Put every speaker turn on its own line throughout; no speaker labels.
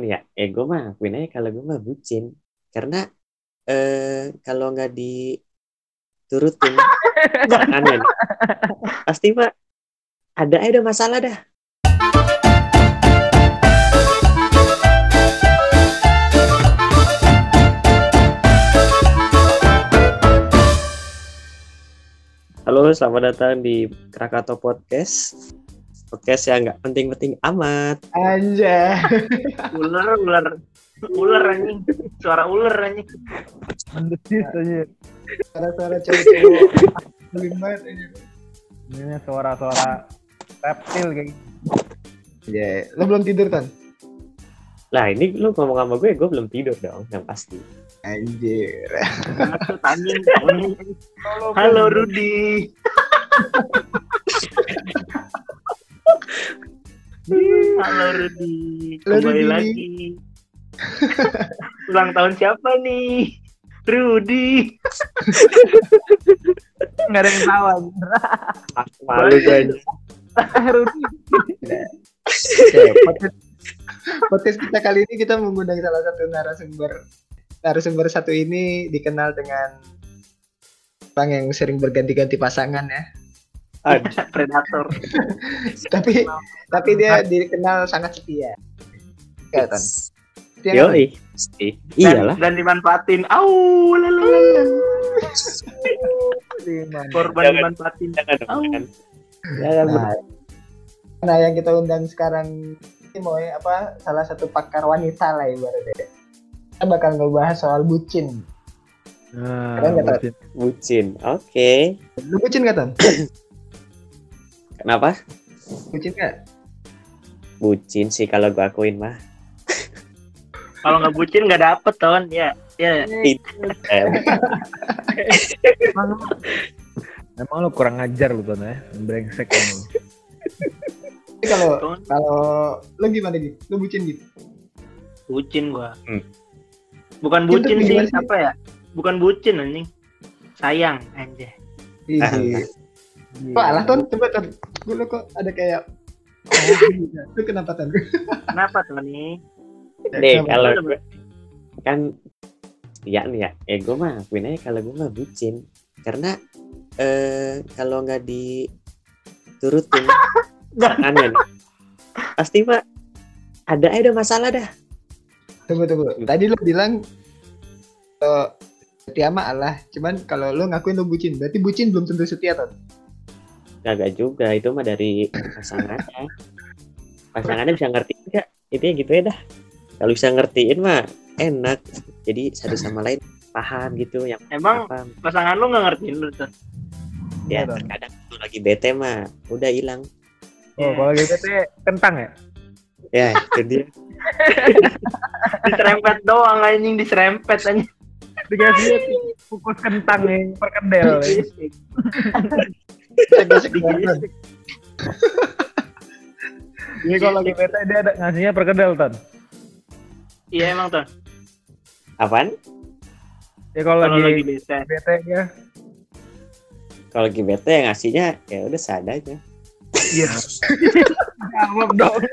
nih ya, ego mah akuin aja kalau gue mah bucin. Karena eh kalau nggak diturutin aneh pasti mah ada ada masalah dah. Halo, selamat datang di Krakato Podcast. Podcast yang nggak penting-penting amat.
Anjay.
ular ular ular anjing suara ular anjing
Mendesis aja. Suara-suara cewek-cewek.
Ini suara-suara reptil kayak gitu.
Ya, lo belum tidur kan?
Lah ini lu ngomong sama gue, gue belum tidur dong, yang pasti.
Anjir.
halo Rudi halo
Halo,
kembali
Rudi.
lagi ulang tahun siapa nih Rudi
Nggak ada yang tahu.
Malu gue.
Rudi.
Oke, podcast, podcast kita kali ini kita mengundang salah satu narasumber narasumber satu ini dikenal dengan orang yang sering berganti-ganti pasangan ya.
Predator
Tapi tapi dia dikenal sangat setia.
Yoi, pasti. Iyalah.
dan, dimanfaatin au
mana?
korban
Jangan.
dimanfaatin
Jangan dong,
Au.
jangan.
Nah, nah yang kita undang sekarang ini mau apa salah satu pakar wanita lah ibaratnya. Kita bakal ngebahas soal bucin.
Nah,
Keren Tat?
bucin.
bucin. Oke.
Lu bucin gak?
Kenapa?
Bucin gak?
Bucin sih kalau gue akuin mah.
kalau nggak bucin nggak dapet ton ya ya
Emang, emang lu kurang ngajar lu Ton ya. Brengsek emang.
Tapi kalau
Ton,
kalau lu gimana gitu? Lu bucin gitu?
bucin gua
Hmm.
bukan
Itu
bucin sih
sih?
apa ya bukan bucin anjing sayang anjay
Ih,
Ah,
Kok alah Ton? Coba Ton. Gue lu kok ada kayak gitu. Lu kenapa Ton?
kenapa tuh nih
Kenapa?
kalau gue kan ya nih ya, ego mah akuin aja kalau gue mah bucin. Karena eh kalau nggak diturutin aneh pasti mah ada ada masalah dah.
Tunggu tunggu. Tadi lu bilang kalau setia mah Allah. Cuman kalau lu ngakuin lu bucin, berarti bucin belum tentu setia Ton.
Kagak juga, itu mah dari pasangannya. Pasangannya bisa ngertiin nggak? Itu ya gitu ya dah. Kalau bisa ngertiin mah enak. Jadi satu sama lain paham gitu yang
emang
apa
pasangan lu nggak ngertiin lu tuh
ya
Iya,
terkadang tuh lagi bete mah udah hilang
Oh, kalau gitu teh kentang ya?
ya itu dia
diserempet doang anjing diserempet anjing
Dikasih kukus kentang nih, perkedel. ya.
Gesek-gesek.
Jadi kalau lagi bete dia ada ngasihnya perkedel Ton.
iya emang
Ya
apaan
kalau
kalau lagi
lagi
bete
bete ya.
kalau lagi bete ya ngasihnya ya udah seadanya
Iya. Jawab dong.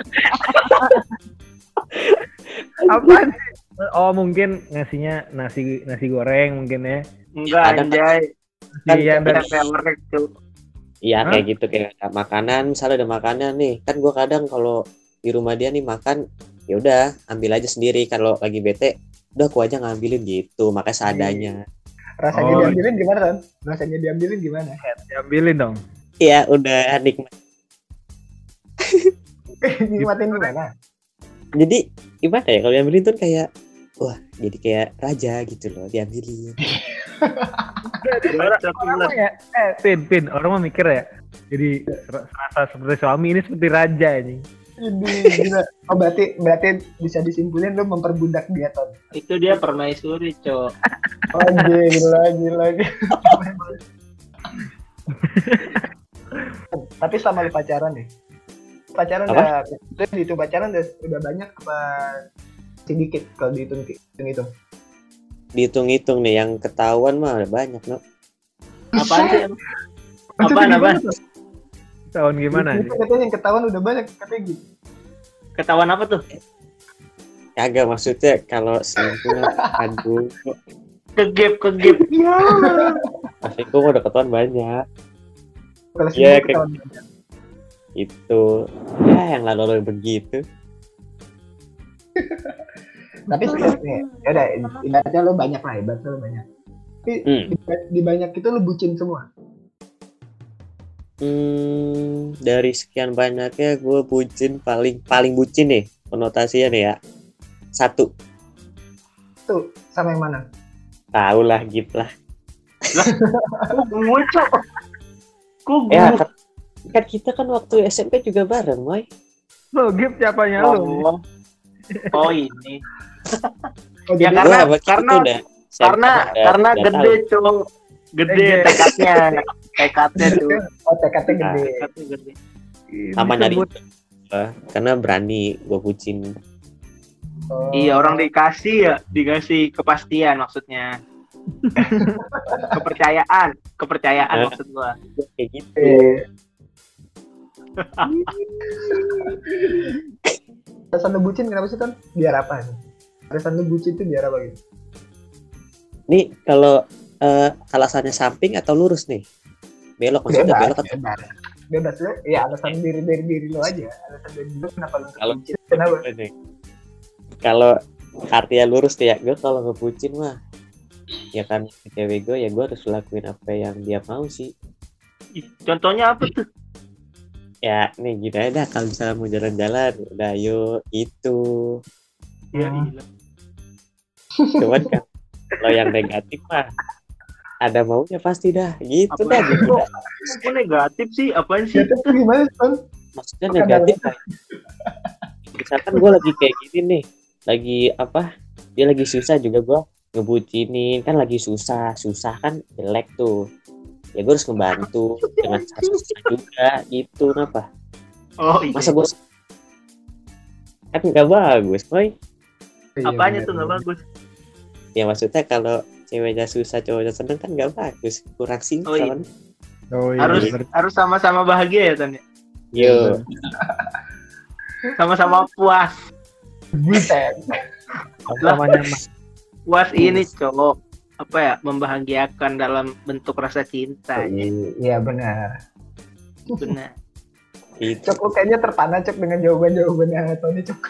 Apa sih? Oh mungkin ngasihnya nasi nasi goreng mungkin ya.
enggak
Ada-
anjay
Kan-
Iya,
Kita
Iya kayak gitu kayak ada makanan misalnya ada makanan nih kan gua kadang kalau di rumah dia nih makan ya udah ambil aja sendiri kalau lagi bete udah aku aja ngambilin gitu makanya seadanya
Rasanya
Oh.
diambilin gimana Ton? Rasanya diambilin gimana?
diambilin dong.
Iya udah nikmat
Nikmatin gimana?
jadi gimana ya kalau diambilin tuh kayak wah jadi kayak raja gitu loh diambilin
Orang ya, eh Pin, Pin, orang mah mikir ya. Jadi serasa seperti suami ini seperti raja ini.
Gila. Oh berarti berarti bisa disimpulin lu memperbudak dia Ton.
itu dia permaisuri cok
Oh gila gila. gila. Tapi selama lu pacaran nih. Pacaran
Apa?
udah dihitung pacaran udah, udah banyak apa sedikit kalau dihitung hitung hitung.
dihitung-hitung nih yang ketahuan mah ada banyak no
apaan sih emang? apaan apaan
Tahun gimana
Itu
nih?
katanya yang ketahuan udah banyak katanya gitu.
ketahuan apa tuh
kagak maksudnya kalau selingkuh aduh
Kegep kegep. Ya.
selingkuh mah deketan banyak
Kalau
Iya, kayak-
ketahuan.
itu ya yang lalu-lalu begitu
Tapi sebenarnya ya udah ibaratnya lo banyak lah, ibaratnya lo banyak. Tapi
Hmm.
di, di banyak itu lo bucin semua.
Hmm, dari sekian banyaknya gue bucin paling paling bucin nih konotasinya nih ya. Satu,
Tuh, sama yang mana?
tahu lah gitu lah.
Kok gue cok? Kok gue?
Ya kan, kan kita kan waktu SMP juga bareng, Moy.
Lo Gip siapanya lo?
Oh, ini.
Oh,
Ya, karena- karena-
udah
Karena
udah-
karena
udah
gede
tahu.
cok. Gede tekadnya. Tekadnya tuh.
oh tekadnya gede.
Tekadnya gede.
sama nyari karena berani gue bucin.
Oh.
Iya orang dikasih ya dikasih kepastian maksudnya. kepercayaan, kepercayaan
Eh.
maksud gua.
Kayak gitu.
Alasan lu bucin kenapa sih kan? Biar apa nih? Alasan lu bucin itu biar apa gitu?
Nih kalau eh, alasannya samping atau lurus nih? Belok maksudnya
Bebas,
belok atau
bebas. Bebas lu, ya alasan diri dari diri lu aja. Alasan dari diri lu kenapa lu
Kalau-
bucin? Kenapa?
Kalau artinya lurus tuh ya, gue kalau ngebucin mah ya kan cewek gue ya gue harus lakuin apa yang dia mau sih.
Ih, Contohnya apa tuh?
Ya nih gini aja dah, kalau misalnya mau jalan-jalan, udah ayo itu.
Ya, gila.
Cuman kan kalau yang negatif mah ada maunya pasti dah gitu
Apa
dah gitu dah.
Kok negatif sih? Apaan sih?
Itu gimana Son?
maksudnya
Bukan
negatif kayak misalkan gue lagi kayak gini nih lagi apa dia lagi susah juga gue ngebucinin kan lagi susah susah kan jelek tuh ya gue harus ngebantu dengan cara susah juga gitu kenapa
Oh iya.
masa gue kan nggak bagus boy
Iya,
Apanya tuh nggak bagus?
ya maksudnya kalau ceweknya susah cowoknya seneng kan nggak bagus kurang
Oh, iya.
sinkron
Oh iya.
harus
bener.
harus sama-sama bahagia ya Tan? ya?
yo
Sama-sama puas.
Buset.
Puas ini cowok apa ya membahagiakan dalam bentuk rasa cinta ya.
Iya benar.
benar
itu
Cok lu kayaknya terpana cok dengan jawaban-jawabannya Tony cok.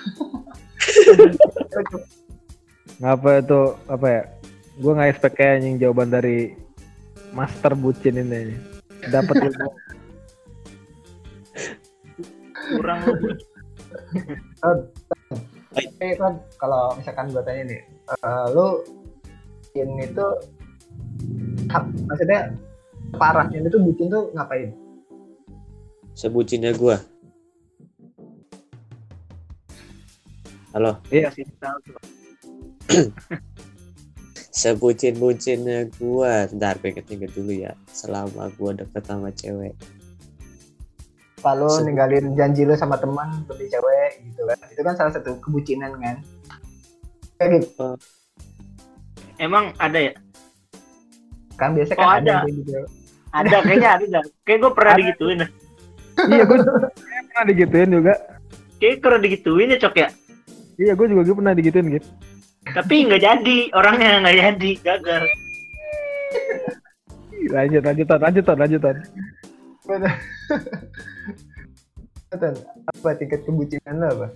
Ngapa itu apa ya? Gue nggak expect kayak anjing jawaban dari master bucin ini. Dapat ilmu.
kurang lu.
Eh kan kalau misalkan gue tanya nih, eh, lu bucin itu maksudnya parahnya itu bucin tuh ngapain?
sebucinnya gue halo
tahu tuh.
sebucin-bucinnya gua ntar gue inget-inget dulu ya selama gua deket sama cewek Sebut-
ninggalin janji lu sama teman demi cewek gitu kan? Itu kan salah satu kebucinan kan? Kayak gitu.
Emang ada ya
Kan biasa
Oh,
kan
ada.
ada gitu.
ada kayaknya ada kayak gue pernah
Ada.
digituin dah.
iya gue pernah digituin juga.
kayak pernah digituin ya cok ya
Iya gue juga gue pernah digituin gitu.
tapi nggak jadi orangnya nggak jadi gagal
Lanjut lanjutan lanjutan lanjutan.
Apa tingkat kebucinan lo apa?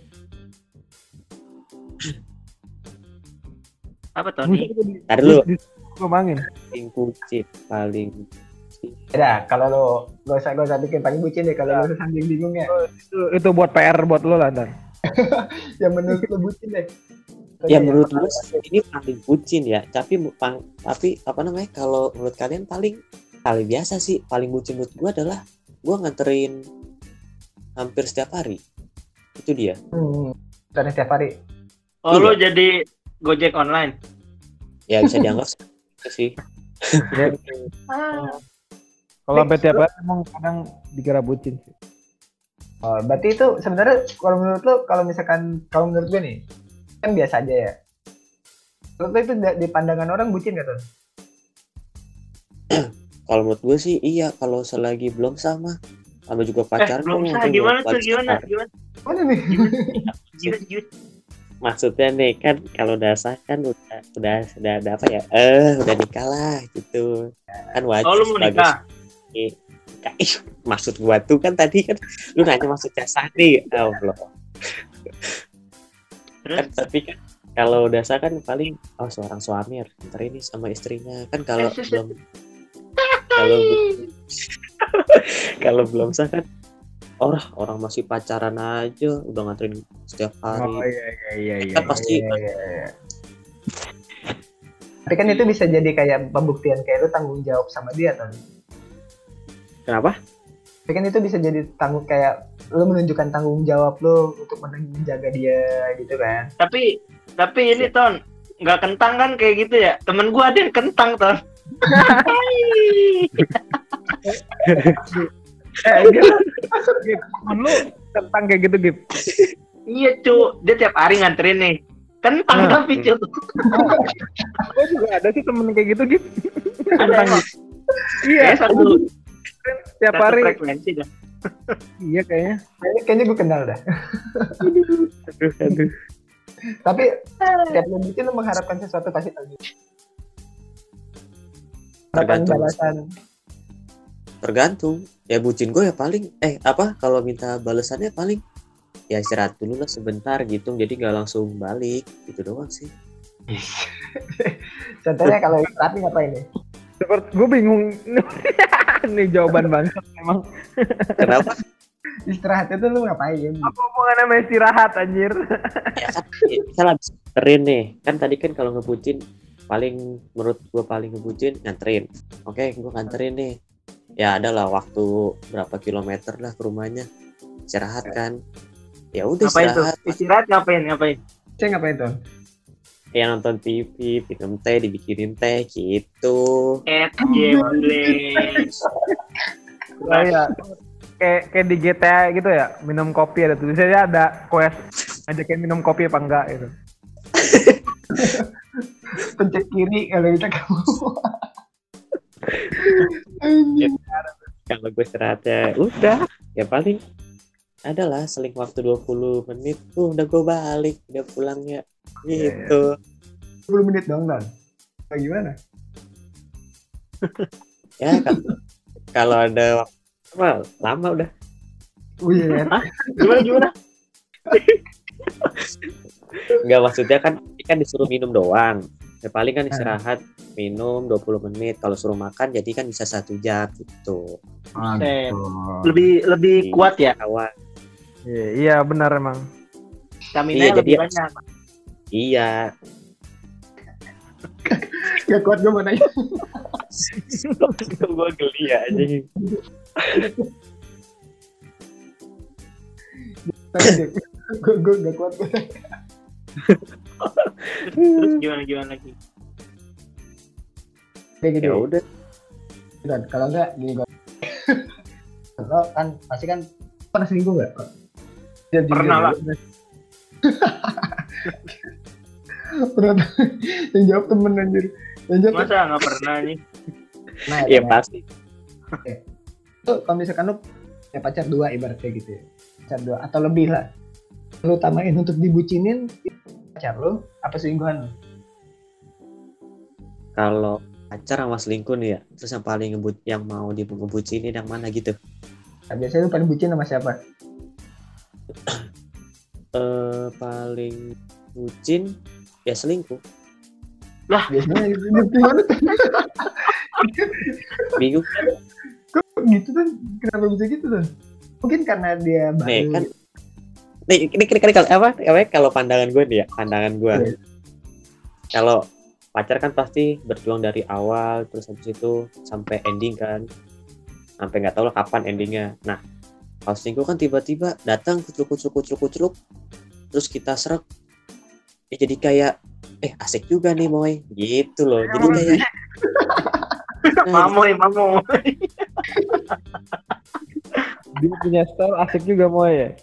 Apa Tony
ntar dulu
Gue mangin.
paling bucin paling
Ya, kalau lo gak usah gak usah bikin paling bucin deh kalau lo sambil bingung ya.
Itu, itu buat PR buat lo lah ntar.
Yang menurut lo bucin deh.
ya menurut gua sih ini paling bucin ya tapi pang, tapi apa namanya kalau menurut kalian paling paling biasa sih paling bucin menurut gua adalah gua nganterin hampir setiap hari itu dia
Hmm, karena setiap hari.
oh
Iya.
lo jadi gojek online.
Ya bisa dianggap itu sih.
Ya. Kalau sampai tiap hari emang kadang dikira bucin sih.
Oh, berarti itu sebenarnya kalau menurut lo kalau misalkan kalau menurut gue nih kan biasa aja ya. Menurut lo itu di pandangan orang bucin gak tuh?
kalau menurut gue sih iya. Kalau selagi belum sama sama juga
eh
pacaran
belum
gua
sah.
mungkin
gimana tuh? gimana? gimana?
Mana nih?
Maksudnya nih kan kalau udah sah kan udah udah udah ada apa ya? Eh udah nikah lah gitu. Kan wajib
Oh lu mau nikah?
Ka- ih, maksud gua tuh kan tadi kan lu nanya maksudnya sah nih Allah. Kan tapi kan kalau udah sah kan paling oh seorang suami harus ntar ini sama istrinya. Kan kalau
Eh,
belum kalau bu- kalau belum sah kan orang orang masih pacaran aja udah nganterin setiap hari
Oh iya iya iya iya.
kan pasti
Iya, iya, iya. Tapi kan itu bisa jadi kayak pembuktian kayak lu tanggung jawab sama dia kan.
kenapa
Tapi kan itu bisa jadi tanggung kayak lu menunjukkan tanggung jawab lu untuk men- menjaga dia gitu kan.
Tapi tapi ini ton nggak kentang kan kayak gitu ya? Temen gua ada yang kentang ton.
Eh, Gip. Lu tentang kayak gitu, Gip.
iya cu, dia tiap hari nganterin nih. Kentang
Nah.
tapi cu.
Gue juga ada sih temen kayak gitu, Gip.
Ada
iya,
satu,
tiap
satu
hari.
frekuensi dah.
Iya kayaknya.
Kayaknya, kayaknya gue kenal dah.
aduh aduh
Tapi setiap lu bikin lu mengharapkan sesuatu pasti tadi. Harapan balasan.
Tergantung ya bucin gue ya paling eh apa kalau minta balasannya paling ya istirahat dulu lah sebentar gitu jadi nggak langsung balik gitu doang sih
Contohnya kalau rapi ngapain nih?
Seperti gue bingung. Nih jawaban bangsat emang.
kenapa
Istirahat itu lu ngapain?
Apa hubungannya sama istirahat anjir?
ya kan ya, kita habis nganterin nih kan tadi kan kalau ngebucin paling menurut gue paling ngebucin nganterin oke gue nganterin nih ya ada lah waktu berapa kilometer lah ke rumahnya istirahat kan ya udah
Ngapain tuh?
istirahat
Istirahat ngapain? Ngapain?
Saya ngapain tuh?
ya nonton TV minum teh dibikinin teh gitu
Eh.
Oh iya. Kayak kayak di GTA gitu ya, minum kopi ada tulisannya ada quest ajakin minum kopi apa enggak gitu.
Pencet kiri kalau kita kamu.
Kalau gue istirahatnya udah. Ya paling adalah seling waktu 20 menit. Tuh udah gue balik udah pulang ya. Gitu.
10 menit dong dan. Bagaimana?
ya kan kalau ada waktu well, lama udah.
Wih,
Gimana gimana?
nggak maksudnya kan kan disuruh minum doang ya paling kan istirahat minum 20 menit kalau suruh makan jadi kan bisa satu jam gitu
Set. Lebih lebih kuat ya.
awal
Iya, iya benar emang.
Stamina
Iya,
lebih
jadi-
banyak.
iya
Gak kuat gue mana
gue geli ya
Gue gue gak kuat.
Terus gimana gimana lagi?
Kayak gitu.
ya udah
Dan kalau enggak gini gue. Lo kan pasti kan pernah selingkuh nggak?
Pernah lah.
pernah. Yang jawab temen anjir. Yang jawab
Masa nggak pernah nih?
nah,
ya
ya,
pasti
Tuh, kalau misalkan lu ya pacar dua ibaratnya gitu ya. Pacar dua atau lebih lah. Lu utamain untuk dibucinin pacar lu apa selingkuhan lu?
kalau pacar sama selingkuh nih ya terus yang paling ngebut yang mau dibucinin yang mana gitu
Nah, biasanya lu paling bucin sama siapa?
eh paling bucin ya selingkuh
Biasanya itu gimana tuh?
bingung
Kok gitu kan? Kenapa bisa gitu tuh? Mungkin karena dia baru.
nih kan nih ini ini kalau apa apa kalau pandangan gue nih ya pandangan gue.
Iya.
kalau pacar kan pasti berjuang dari awal terus habis itu sampai ending kan. Sampai nggak tahu lah kapan endingnya. Nah kalau selingkuh kan tiba-tiba datang kucruk kucruk kucruk kucruk terus kita serak. Ya jadi kayak eh asik juga nih moy. Gitu loh. Jadi kayak Nah,
Mamoy, mamoy.
Dia punya style asik juga mau ya.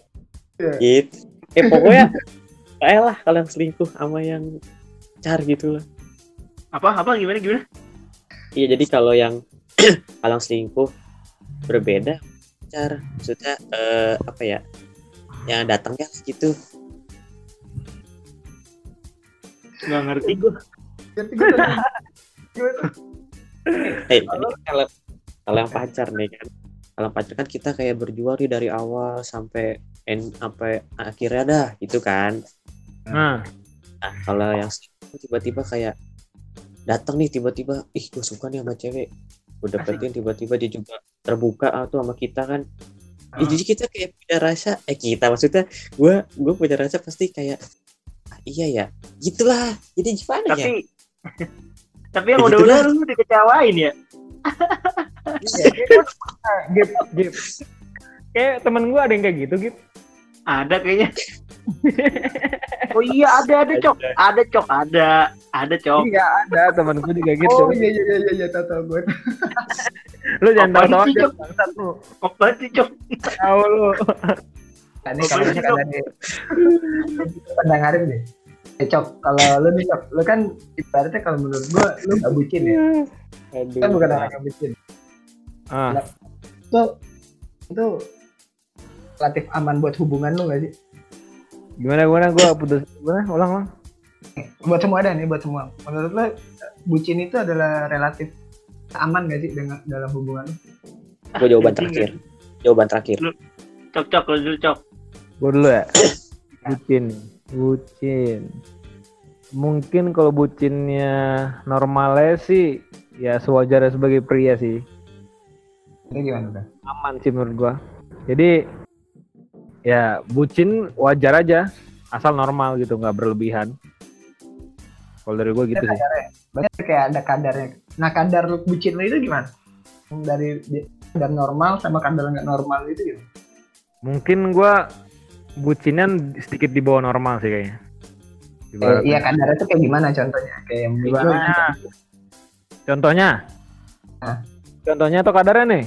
Gitu eh pokoknya kayak lah kalau yang selingkuh sama yang car gitu lah
Apa apa gimana gimana?
iya jadi kalau yang kalau yang selingkuh berbeda car maksudnya eh, apa ya yang datangnya gitu
Nggak ngerti gue.
Ngerti gue. Gimana?
Eh, ini kan kalau kalau yang pacar nih kan, kalau yang pacar kan kita kayak berjuang nih dari awal sampai end sampai akhirnya dah gitu kan.
Nah,
Nah, kalau yang tiba-tiba kayak datang nih tiba-tiba, ih gue suka nih sama cewek, gue dapetin tiba-tiba dia juga terbuka atau sama kita kan. Ya,
Ah.
jadi kita kayak punya rasa, eh kita maksudnya gue gue punya rasa pasti kayak "Ah, iya ya, gitulah. Jadi gimana ya?
Tapi tapi yang
Ya,
udah-udah lu dikecewain ya.
Gip, Gip. Kayak temen gue ada yang kayak gitu, Gip.
Ada kayaknya. oh iya ada ada cok. Ada cok ada. Ada cok.
Iya, ada temen gue juga gitu.
Oh iya iya iya iya tahu tahu gue.
Lu jangan
Apaan
tahu-tahu
sih,
aja, bangsat lu.
Sih cok?
Tahu lu.
Ini kalau
boleh,
ini kalau di pandang Arif deh. Eh, Cok, kalau lu nih Cok, lu kan ibaratnya kalau menurut gua lu gak bucin ya.
Aduh.
Kan bukan orang yang bucin.
Ah,
Itu itu relatif aman buat hubungan lu gak sih?
gimana gimana gue putus gimana ulang ulang.
Buat semua ada nih, buat semua. Menurut lu bucin itu adalah relatif aman gak sih dengan dalam hubungan lu?
Gue jawaban terakhir. Jawaban terakhir.
Cok cok lu dulu cok.
Gue dulu ya. Bucin, bucin. Mungkin kalau bucinnya normalnya sih ya sewajarnya sebagai pria sih.
Itu gimana?
Aman sih menurut gua. Jadi ya bucin wajar aja asal normal gitu nggak berlebihan. Kalau dari gua gitu sih.
Berarti kayak ada kadarnya. Nah kadar lu bucin lu itu gimana? Dari kadar normal sama kadar nggak normal itu gimana?
Mungkin gua bucinnya sedikit di bawah normal sih kayaknya.
Eh, iya kadarnya tuh kayak gimana contohnya? Kayak yang
Gimana? Contohnya?
Hah?
Contohnya atau kadarnya nih?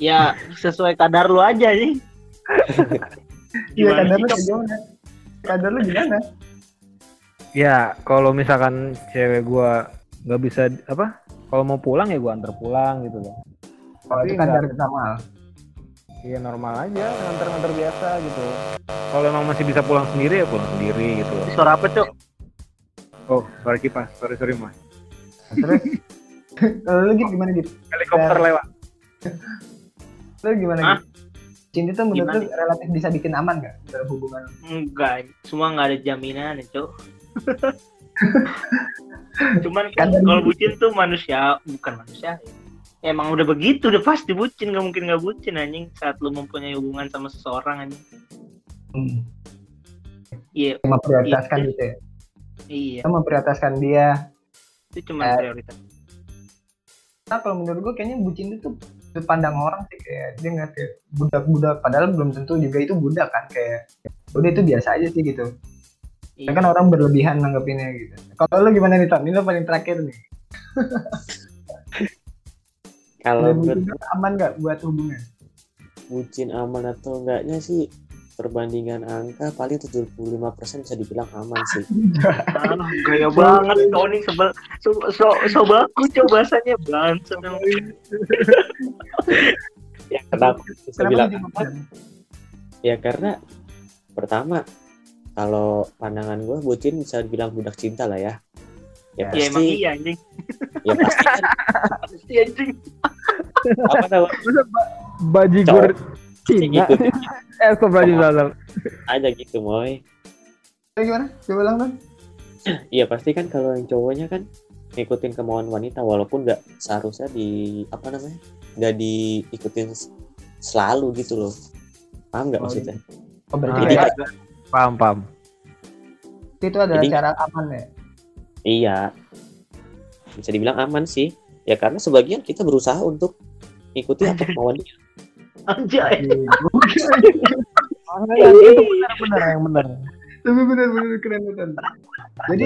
Ya sesuai kadar lu aja nih.
Iya kadar
sih,
lu
Cok?
kayak gimana? Kadar lu gimana?
Ya kalau misalkan cewek gua nggak bisa apa? Kalau mau pulang ya gua antar pulang gitu loh.
Oh
Tapi
itu kadar normal.
Iya normal aja, nganter-nganter biasa gitu. Kalau emang masih bisa pulang sendiri ya pulang sendiri gitu loh.
Suara apa cok?
Oh, sorry kipas, sorry sorry mas.
Terus kalau lu gitu gimana gitu?
Helikopter lewat.
Lu gimana
Hah?
gitu? Cinta tuh menurut
Gimana?
lu relatif bisa bikin aman gak dalam hubungan?
Enggak, semua nggak ada jaminan ya cok. Cuman kan kalau bucin tuh manusia bukan manusia. ya. Emang udah begitu, udah pasti bucin, nggak mungkin nggak bucin anjing saat lu mempunyai hubungan sama seseorang anjing.
Hmm.
Iya,
Memprioritaskan gitu ya.
iya,
Kita memprioritaskan dia.
itu cuma
Eh,
prioritas.
Nah kalau menurut gua kayaknya bucin itu sudut pandang orang sih kayak dia nggak kayak budak-budak padahal belum tentu juga itu budak kan kayak udah itu biasa aja sih gitu.
Iya.
kan orang berlebihan nanggepinnya gitu. Kalau lu gimana nih Tom? Ini lu paling terakhir nih.
Kalau
bucin aman gak buat hubungan?
bucin aman atau enggaknya sih perbandingan angka paling 75% bisa dibilang aman sih.
Ah, gaya banget Tony sebel so so, so baku coba bahasanya bangsa
Ya kenapa bisa
Kenapa
bilang aman? Ya karena pertama kalau pandangan gue bucin bisa dibilang budak cinta lah ya. Ya
ya emang
pasti,
iya anjing.
Ya pasti kan.
Pasti anjing.
Apa namanya
Bajigur Cina.
gitu
Eh, astagfirullahaladzim.
aja gitu moy.
Lu gimana? Coba ulang dong.
Iya pasti kan kalau yang cowoknya kan ngikutin kemauan wanita walaupun nggak seharusnya di apa namanya nggak diikutin selalu gitu loh. Paham nggak
Oh,
maksudnya?
Oh, berarti
Jadi
kayak
Paham, paham.
itu adalah
Jadi-
cara aman ya.
Iya. Bisa dibilang aman sih. Ya karena sebagian kita berusaha untuk ikuti apa kemauan dia.
Anjay
yang itu benar benar yang benar.
Tapi benar-benar keren betul. Jadi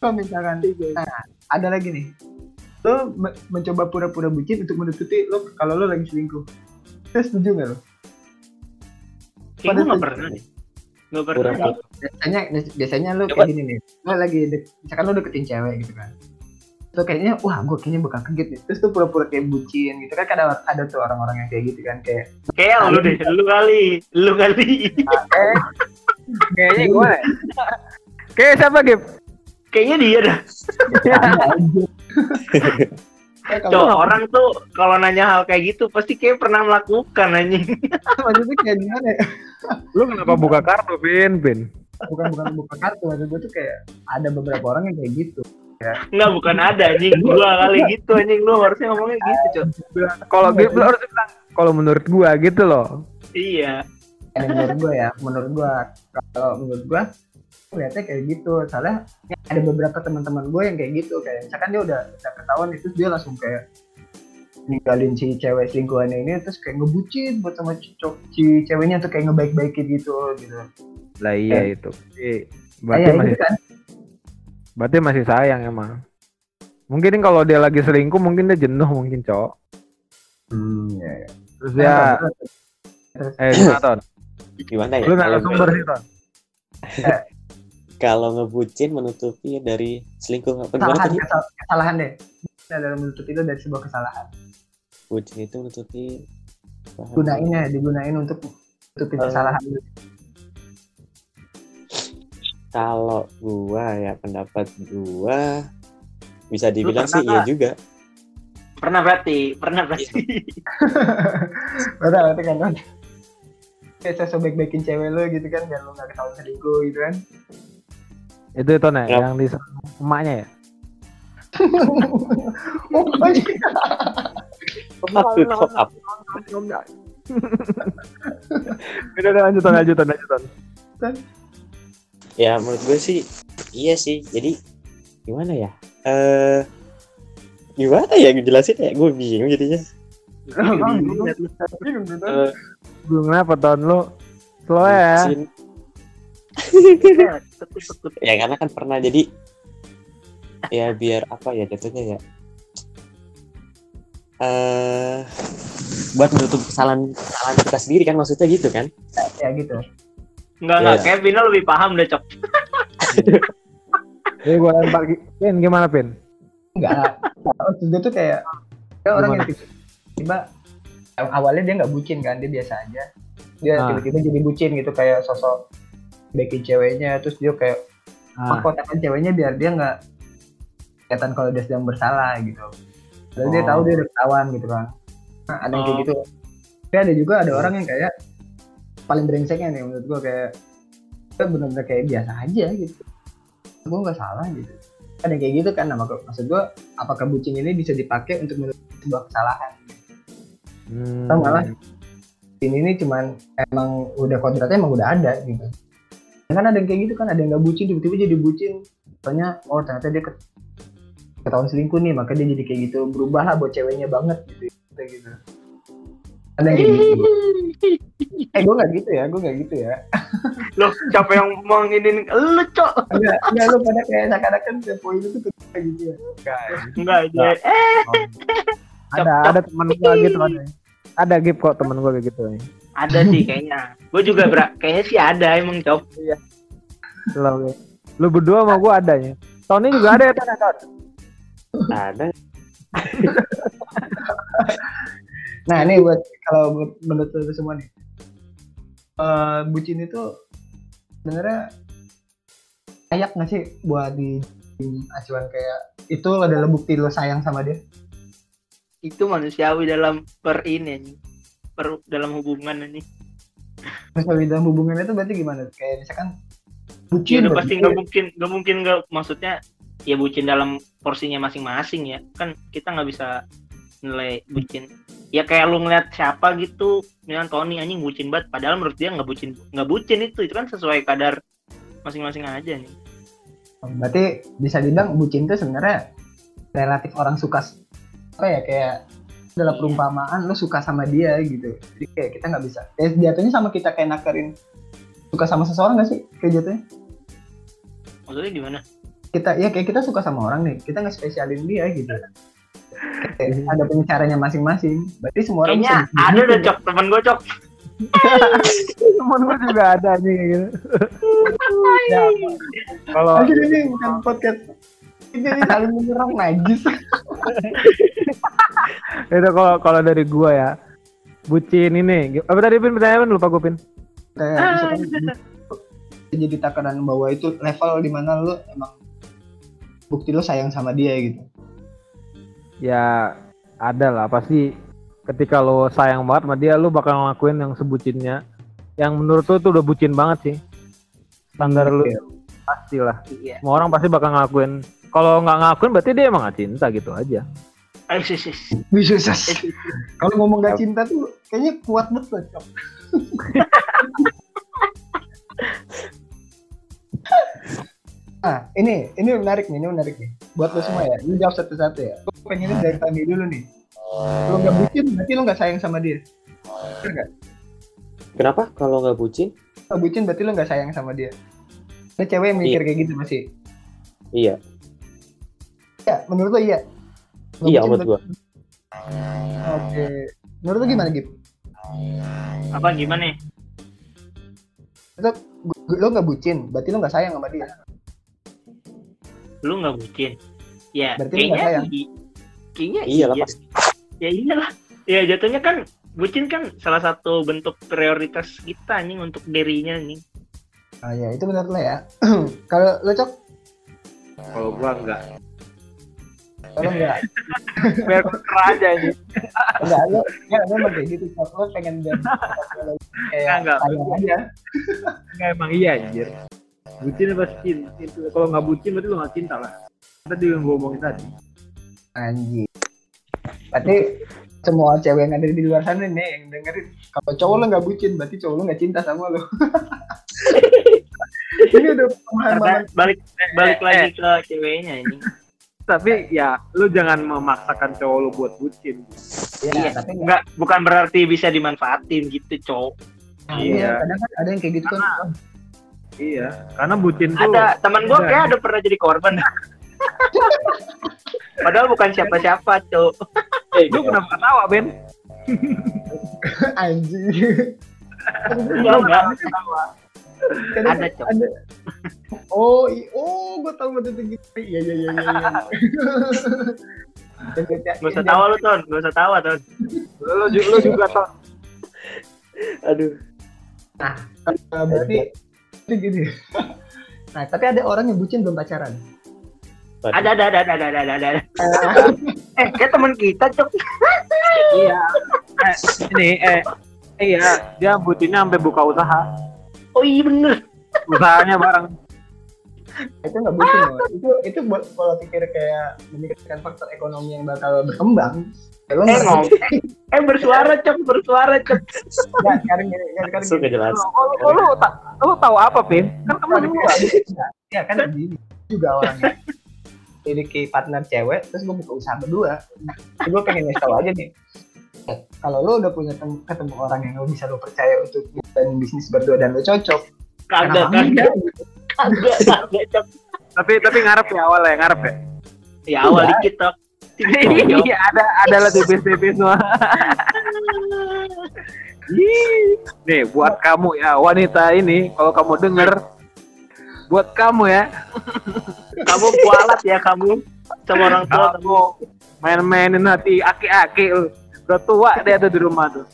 kalau misalkan nah, ada lagi nih. Lo me- mencoba pura-pura bucin untuk menutupi lo kalau lo lagi selingkuh. Lo setuju gak lo?
gue nggak pernah deh nggak pernah.
Biasanya biasanya lo kayak gini nih. Lo lagi misalkan lo deketin cewek gitu kan. Lo kayaknya wah gue kayaknya bakal kaget nih. Terus tuh pura-pura kayak bucin gitu kan ada ada tuh orang-orang yang kayak gitu kan kayak
kayak lu deh lu kali lu kali
Kayaknya gue Kayak siapa Gip?
Kayaknya dia dah.
Eh,
Cok,
kalau
orang tuh kalau nanya hal kayak gitu pasti kayak pernah melakukan anjing.
maksudnya kayak gimana ya?
Lu kenapa buka kartu, Pin? Pin.
Bukan bukan buka kartu, maksud gue tuh kayak ada beberapa orang yang kayak gitu.
Enggak bukan ada anjing. Dua kali gitu anjing lu harusnya ngomongnya gitu, Cok.
Kalau lu harus bilang kalau menurut gua gitu loh.
Iya.
Yang menurut gue ya, menurut gue kalau menurut gue lihatnya kayak gitu. Soalnya ada beberapa teman-teman gue yang kayak gitu, kayak misalkan dia udah udah ketahuan itu dia langsung kayak ninggalin si cewek selingkuhannya ini terus kayak ngebucin buat sama si, co- si ceweknya tuh kayak ngebaik-baikin gitu gitu.
Lah iya itu. Berarti, berarti masih
gitu kan.
Berarti masih sayang emang. Mungkin kalau dia lagi selingkuh mungkin dia jenuh mungkin, Cok.
Hmm, ya, ya.
Terus ya eh gimana, Ton?
Gimana ya?
Lu nggak sumber sih, Ton.
Kalau ngebucin menutupi dari selingkuh apa gimana
kesalahan
tadi?
kesal- kesalahan deh. Kita dalam menutup itu dari sebuah kesalahan.
Bucin itu menutupi
Gunainnya digunain untuk menutupi
Eh,
kesalahan.
Kalau gua ya pendapat gua bisa dibilang
pernah
sih iya juga.
Pernah berarti, pernah berarti.
Betul, berarti kan kan. Kayak sosok baik-baikin cewek lo gitu kan, biar lo gak ketahuan selingkuh gitu kan.
Itu Ton ya,
Yap.
yang di emaknya ya.
oh, anjing.
Up, up, up.
Udah, udah lanjut, Ton,
Ya menurut gue sih iya sih. Jadi gimana ya? Eh gimana ya jelasin ya? Gue bingung jadinya.
Bingung
Belum kenapa, Ton? Lu slow ya.
ya karena kan pernah jadi ya biar apa ya jatuhnya ya eh buat menutup kesalahan kesalahan kita sendiri kan maksudnya gitu kan
Ya gitu.
Enggak, enggak.
Iya.
Kayak Vino lebih paham deh, Cok.
Jadi gua lempar Pin gimana, Pin?
Enggak. Maksud gue tuh kayak kayak orang yang tiba- tiba awalnya dia nggak bucin kan, dia biasa aja. Dia
Ah.
tiba-tiba jadi bucin gitu kayak sosok baikin ceweknya terus dia kayak
Ah,
mahkotakan ceweknya biar dia nggak kelihatan kalau dia sedang bersalah gitu. Padahal dia
Oh.
tahu dia udah ketahuan gitu kan. Nah, ada yang kayak
Oh.
gitu. Tapi ada juga ada orang yang kayak paling brengseknya nih menurut gua kayak dia benar-benar kayak biasa aja gitu. Gua nggak salah gitu. Ada kayak gitu kan. Mak- maksud gua apakah bucin ini bisa dipakai untuk menutupi sebuah kesalahan?
hmm.
Atau malah ini ini cuman emang udah kodratnya emang udah ada gitu. kan ada yang kayak gitu kan ada yang nggak bucin tiba-tiba jadi bucin soalnya oh ternyata dia ket- ketahuan selingkuh nih maka dia jadi kayak gitu berubah lah buat ceweknya banget gitu Kayak gitu ada yang kayak gitu eh gue nggak gitu ya gue nggak gitu ya
Loh, siapa yang mau nginin lu, Cok?
enggak enggak lu pada kayak seakan-akan tiap poin itu tuh kayak gitu ya
Enggak aja. Eh,
ada ada teman gua gitu ada. Ada Gip kok teman gua kayak gitu nih.
ada sih kayaknya. Gue juga ber kayaknya sih ada emang, Cok.
Lu, lu berdua sama gua adanya. Tony juga ada ya, Ton? ya, Ton?
ada
nah ini buat kalau menurut lu semua nih eh bucin itu sebenarnya layak nggak sih buat di di acuan kayak itu adalah bukti lo sayang sama dia
Itu manusiawi dalam per ini. Per dalam hubungan ini.
Misalnya dalam hubungan itu berarti gimana? Kayak misalkan
Ya
bucin
udah
berarti
pasti nggak mungkin, nggak mungkin nggak maksudnya ya bucin dalam porsinya masing-masing ya. Kan kita nggak bisa nilai bucin. Ya kayak lu ngeliat siapa gitu, misalnya Tony anjing bucin banget, padahal menurut dia nggak bucin, nggak bucin itu, itu kan sesuai kadar masing-masing aja nih.
berarti bisa dibilang bucin itu sebenarnya relatif orang suka apa ya kayak adalah perumpamaan lo suka sama dia gitu. Jadi kayak kita nggak bisa. Kayak jatuhnya sama kita kayak nakarin suka sama seseorang gak sih kayak jatuhnya?
Maksudnya gimana?
kita ya kayak kita suka sama orang nih. Kita nggak spesialin dia gitu ada punya caranya masing-masing. Berarti semua orang
Kayaknya
bisa
ada udah cok. Temen gue cok.
Temen gua juga ada kayak gitu. Ya, Kalau
ini bukan podcast. Ini saling menyerang najis.
Itu kalau kalau dari gua ya. Bucin ini. Apa tadi pin? Pertanyaan lupa gua pin.
Kayak misalkan jadi takaran bahwa itu level di mana lu emang bukti lu sayang sama dia gitu
Ya ada lah. Pasti ketika lo sayang banget sama dia lo bakal ngelakuin yang sebucinnya. Yang menurut lo tuh udah bucin banget sih. Standar lu
Oke.
pasti lah.
Iya.
semua orang pasti bakal ngelakuin. Kalau nggak ngelakuin berarti dia emang gak cinta gitu aja.
Bisa kalau ngomong gak cinta tuh kayaknya kuat banget loh, Ah ini ini menarik nih ini menarik nih. Buat lo semua ya lu jawab satu-satu ya. Gue pengennya dari Tami dulu nih. Lo nggak bucin berarti lo nggak sayang sama dia. Bener nggak?
Kenapa? Kalau nggak bucin?
Nggak bucin berarti lo nggak sayang sama dia. Ada cewek yang mikir kayak gitu masih
Iya,
ya menurut lo iya? Nggak
iya menurut gua.
berarti- oke. Menurut lo gimana gitu
Apa gimana nih?
lo nggak bucin berarti lo nggak sayang sama dia
Lu nggak bucin? Ya,
Berarti
kayaknya
sayang?
i- kayaknya
Iya lah
iya. Ya iyalah. Ya jatuhnya kan bucin kan salah satu bentuk prioritas kita anjing untuk dirinya anjing.
ah ya itu menurut lo ya kalau lo cok
kalau gua enggak
kalau nggak
biar aja ini
enggak lo ya lo kayak gitu cok lo pengen biar kayak
Enggak, enggak.
aja
enggak emang iya anjir bucin apa cinta itu kalau nggak bucin berarti lo nggak cinta lah. Tadi yang gua omongin tadi.
Anjing. Berarti semua cewek yang ada di luar sana nih yang dengerin. Kalau cowok lo nggak bucin berarti cowok lo nggak cinta sama lo ini udah pemahaman.
Balik balik
eh,
lagi ke ceweknya anjing.
tapi ya lu jangan memaksakan cowok lu buat bucin.
Ya,
Iya.
tapi nggak.
Enggak bukan berarti bisa dimanfaatin gitu, cowok.
iya.
Iya.
kadang kan ada yang kayak gitu kan
iya karena bucin tuh
Ada teman gua
Ada.
kayak ada pernah jadi korban. Padahal bukan siapa-siapa, cowok.
Eh,
lu kenapa ketawa Ben
anjing
Enggak, enggak.
Kadang
Ada, Cok.
ada oh oh gue tahu betul gitu iya iya iya iya iya
Gak usah tawa lu, Ton. Gak usah tawa, Ton.
lu, ju- lu juga tau
Aduh.
Nah, berarti itu gitu. Nah, tapi ada orang yang bucin belum pacaran.
Ada, ada, ada, ada, ada, ada, ada. Eh, kayak teman kita, Cok.
iya eh, ini eh iya dia bucinnya sampai buka usaha
Oh iya bener.
usahanya bareng
Itu nggak bucin loh. Itu itu buat kalau pikir kayak memikirkan faktor ekonomi yang bakal berkembang. Ya lo
Eh, ngomong. Eh, bersuara, Cok. Bersuara, Cok.
Nggak, sekarang gini, sekarang gini.
jelas.
lu, lu, ta- lu tahu apa Pin kan kamu
kayak- Ya kan gini juga orangnya. Memiliki partner cewek, terus gue buka usaha berdua. Gue pengen ngasih tau aja nih. Eh, Kalau lo udah punya tem- ketemu orang yang lo bisa lo percaya untuk dan bisnis berdua dan lo cocok,
Kagak, kagak. Kagak, kagak, Cok.
tapi tapi ngarep ya awal ya ngarep ya
Ya, awal dikit, Cok. Tiba-tiba.
iya ada ada lah tipis-tipis semua Ih, nih buat kamu ya wanita ini kalau kamu denger buat kamu ya
Kamu kualat ya, kamu. Sama orang tua, kamu.
main-mainin hati aki-aki udah tua dia tuh di rumah tuh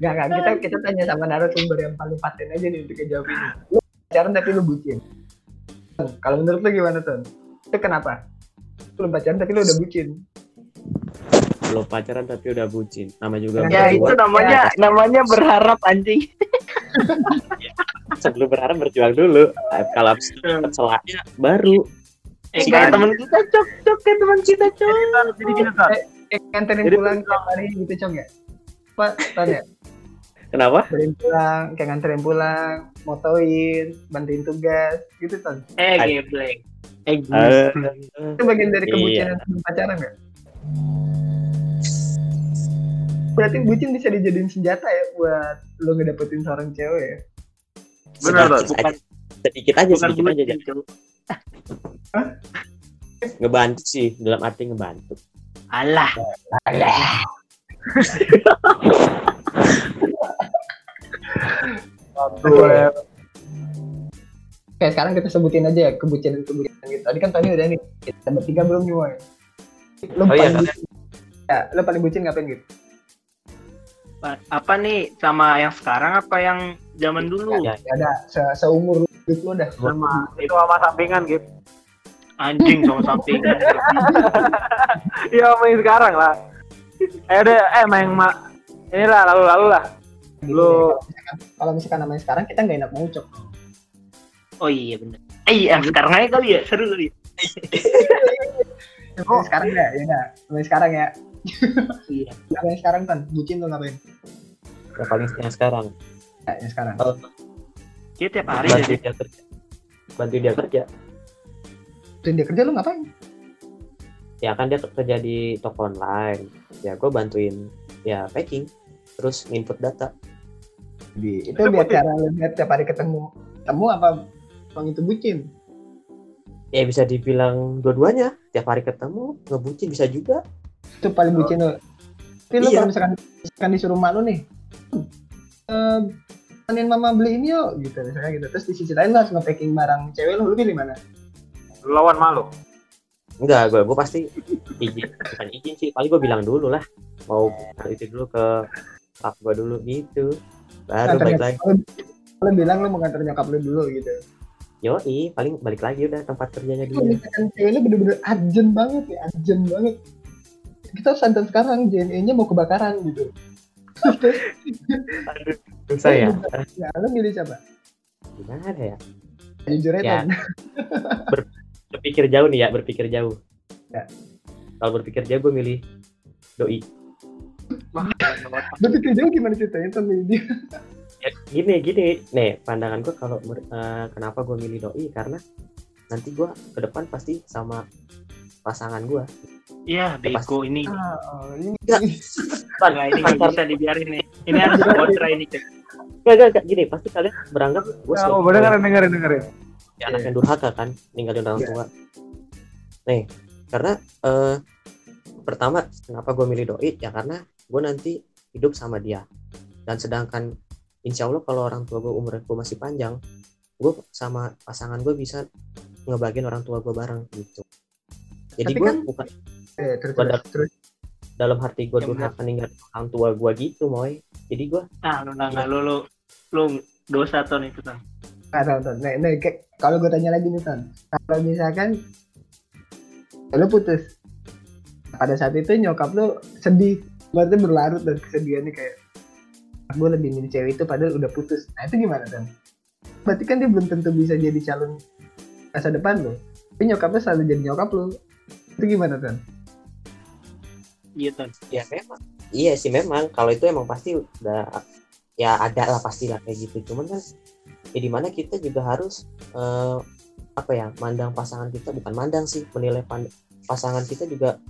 Nggak, nggak. Kita, kita tanya sama narasumber yang paling paten aja nih untuk jawab ini. Lu pacaran tapi lu bucin. Kalau menurut lu gimana, Ton? Itu kenapa? Lu pacaran tapi lu udah bucin.
Belum pacaran tapi udah bucin. Nama juga
Ya, itu namanya namanya berharap anjing.
Sebelum berharap berjuang dulu. Eh, Kalau habis itu dapat celahnya baru.
Eh, kayak teman kita, Cok. Cok, kayak teman kita, Cok.
jadi gini kan
Eh, nganterin pulang hari gitu, Cong ya? Apa, Ton ya?
Kenapa?
Nganterin pulang, kayak nganterin pulang, motoin, bantuin tugas, gitu, Ton.
Eh, geblek. Eh,
Eh,
Itu bagian dari
Iya.
kebucinan sebelum pacaran nggak? Berarti bucin bisa dijadiin senjata ya buat lo ngedapetin seorang cewek ya?
Benar,
sedikit
bukan
aja. Sedikit aja,
bukan
sedikit aja. Ngebantu sih, dalam arti ngebantu.
Alah.
boleh
Oke, sekarang kita sebutin aja ya kebucinan-kebucinan gitu. Tadi kan Tony udah nih, kita bertiga belum nih, Woy. Lo
Oh iya,
bucin, ya, lo paling bucin ngapain gitu?
Apa nih sama yang sekarang apa yang zaman dulu.
Ya,
Ya ada se seumur hidup lu dah.
Sama itu sama sampingan gitu.
Anjing sama samping.
Iya main sekarang lah. Eh udah eh main mak inilah lalu-lalu lah. Lu
Kalau misalkan namanya sekarang kita nggak enak mengucap.
Oh iya bener. Eh iya sekarang aja kali ya seru kali.
Oh. Sekarang ya, ya udah. Namanya sekarang ya.
Iya.
Namanya sekarang kan, bucin lu ngapain?
ya paling yang sekarang.
Ya, yang sekarang.
Oh,
Dia tiap hari
bantu
jadi.
dia kerja. Bantu dia kerja.
Terus dia kerja lu ngapain?
Ya kan dia kerja di toko online. Ya gue bantuin ya packing. Terus input data.
Di, itu biar cara lu biar tiap hari ketemu. Ketemu apa bang itu bucin?
Ya bisa dibilang dua-duanya. Tiap hari ketemu, ngebucin bisa juga.
Itu paling bucin lu. Tapi lu
Iya.
kalau misalkan, misalkan disuruh mak lu nih. Eh, temenin mama beli ini yuk gitu misalnya gitu terus di sisi lain lu harus nge-packing barang cewek lu lu pilih mana
lawan malu.
Enggak, gue gue pasti izin. Bukan izin sih. Paling gue bilang dulu lah. Mau itu dulu ke pak gue dulu gitu. Baru balik lagi.
lu bilang lu mau nganter nyokap lu dulu gitu
Yoi, paling balik lagi udah tempat kerjanya dia.
cewek lu bener-bener urgent banget ya urgent banget kita harus santan sekarang JNE nya mau kebakaran gitu
Susah ya.
ya lu milih siapa
Gimana ya?
jujur aja
Ya.
Tan.
Berpikir jauh nih ya, berpikir jauh.
Ya.
Kalau berpikir jauh gue milih doi.
lu pikir jauh gimana ceritanya milih dia
Ya, gini gini, nih pandangan gue kalau eh, kenapa gue milih doi karena nanti gue ke depan pasti sama pasangan gue.
Iya bego ini.
ah, oh, ini
Enggak.
Enggak ini nggak bisa dibiarin nih. Ini harus kontra ini.
Gak, gak, gak, gini, pasti kalian beranggap gue
Oh, dengerin dengerin dengerin.
ya, anak yang durhaka kan, ninggalin orang
Iya.
tua. Nih, karena eh pertama kenapa gue milih doi ya karena gue nanti hidup sama dia. Dan sedangkan insya Allah kalau orang tua gue umur gue masih panjang, gue sama pasangan gue bisa ngebagiin orang tua gue bareng gitu. Jadi gue
kan-
bukan
eh, terus
Pada-
terus, terus
dalam hati gue durhaka ninggalin orang tua gue gitu, moy. Jadi gue
Ah lu nggak lu lu lu dosa ton itu ton.
Nggak tahu, Ton. Nih, nih, kayak- kalau gue tanya lagi nih, Ton. Kalau misalkan lu putus, pada saat itu nyokap lu sedih, berarti berlarut dan kesedihannya kayak gue lebih milih cewek itu padahal udah putus. Nah itu gimana, Ton? Berarti kan dia belum tentu bisa jadi calon masa depan lo. Tapi nyokapnya selalu jadi nyokap lu. Itu gimana, Ton?
Iya ton.
ya memang iya sih memang kalau itu emang pasti udah ya ada lah pasti lah kayak gitu cuman kan ya di mana kita juga harus eh, apa ya mandang pasangan kita bukan mandang sih menilai pand- pasangan kita juga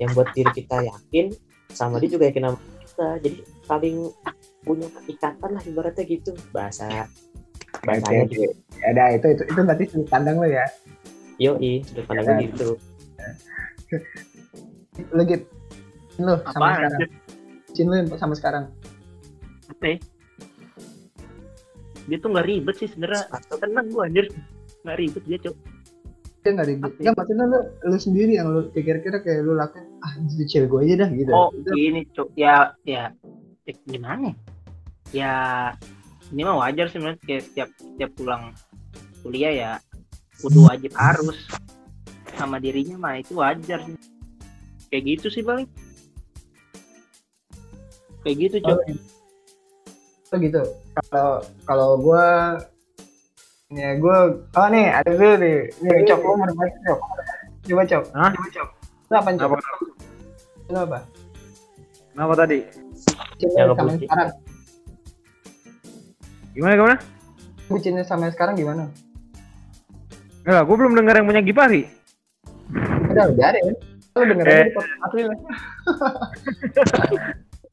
yang buat diri kita yakin sama dia juga yakin sama kita jadi saling punya ikatan lah ibaratnya gitu bahasa bahasanya gitu
Ya udah, itu, itu, itu berarti sudut pandang lo ya.
yoi sudut pandang gue
Ya.
gitu
gitu. Lu sama
Apaan?
sekarang. Cin lu sama sekarang.
Apa ya? Dia tuh nggak ribet sih sebenarnya. Tenang gua anjir. Nggak ribet dia cok.
Dia nggak ribet. Enggak, maksudnya lu, lu sendiri yang lu pikir-kira kayak lu lakuin, ah jadi cewek gue aja dah gitu.
Oh
Itu
ini cok. Ya ya. ya gimana? ya? Ya ini mah wajar sih sebenarnya kayak setiap setiap pulang kuliah ya kudu wajib harus sama dirinya mah itu wajar sih. Kayak gitu sih paling. Kayak gitu cok.
Oh gitu. Kalau kalau gue ya gue oh nih ada dulu nih nih cok lu mau cok coba cok
Hah?
coba cok lu apa cok
Apa?
lu apa
Kenapa tadi?
Yang
sama sekarang
Gimana gimana?
bucinnya sama yang sekarang gimana
Enggak, gue belum dengar yang punya Gipari.
udah lu biarin lu denger
Eh.
aja di podcast asli lah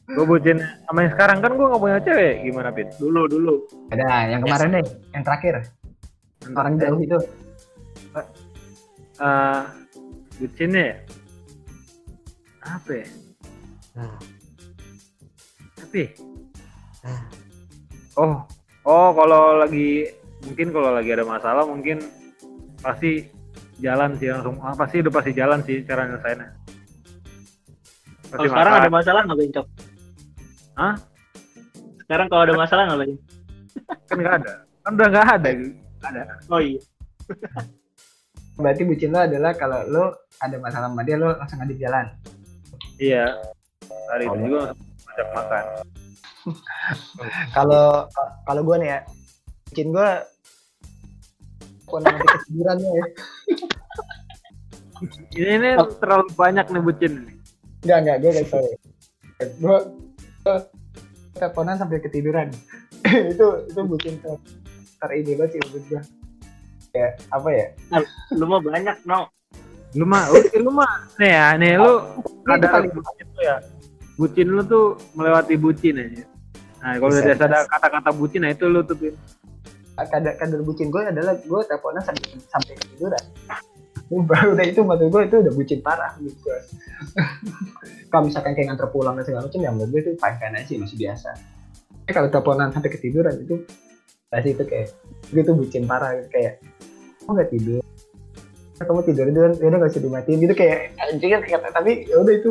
Gue bucin sama yang sekarang kan gue gak punya cewek. Gimana, Pit?
Dulu dulu.
ada yang kemarin deh yang terakhir orang jauh itu
Eh, bucinnya ya? Apa ya?
Nah,
Apa ya?
Ah.
Oh, oh kalau lagi mungkin kalau lagi ada masalah mungkin pasti jalan sih langsung ah, pasti udah pasti jalan sih cara nyelesainnya. Pasti
Kalau sekarang ada masalah nggak cok?
Hah?
Sekarang kalau ada masalah nggak
kan nggak ada kan udah nggak ada ada
Oh iya.
Berarti bucin lo adalah kalau lo ada masalah sama dia lo langsung ngajak jalan.
iya hari
Oh,
itu juga ajak makan
Kalau kalau gue nih ya, bucin gue pun nanti ketiduran ya.
ini ini terlalu banyak nih bucin
Enggak enggak gue gak tahu. Gue teleponan sampai ketiduran. itu itu bucin ter, ter ini banget sih menurut gue. Ya apa ya?
Lu mah banyak, no.
lu mah lu, lu mah nih ya nih lu ada bucin tuh ya bucin lu tuh melewati bucin aja nah kalau udah ada kata-kata bucin nah itu lu tuh Pin.
kadar kadar bucin gue adalah gue teleponan sampai sampai ketiduran. Udah, udah itu menurut gue itu udah bucin parah gitu gue. kalau misalkan kayak nganter pulang dan segala macam ya menurut gue itu fine fine aja sih masih biasa. Tapi kalau teleponan sampai ketiduran itu pasti itu kayak itu bucin parah gitu. kayak kamu nggak tidur kamu tidur itu kan ya udah nggak usah dimatiin gitu kayak anjing kan kayak tapi ya udah itu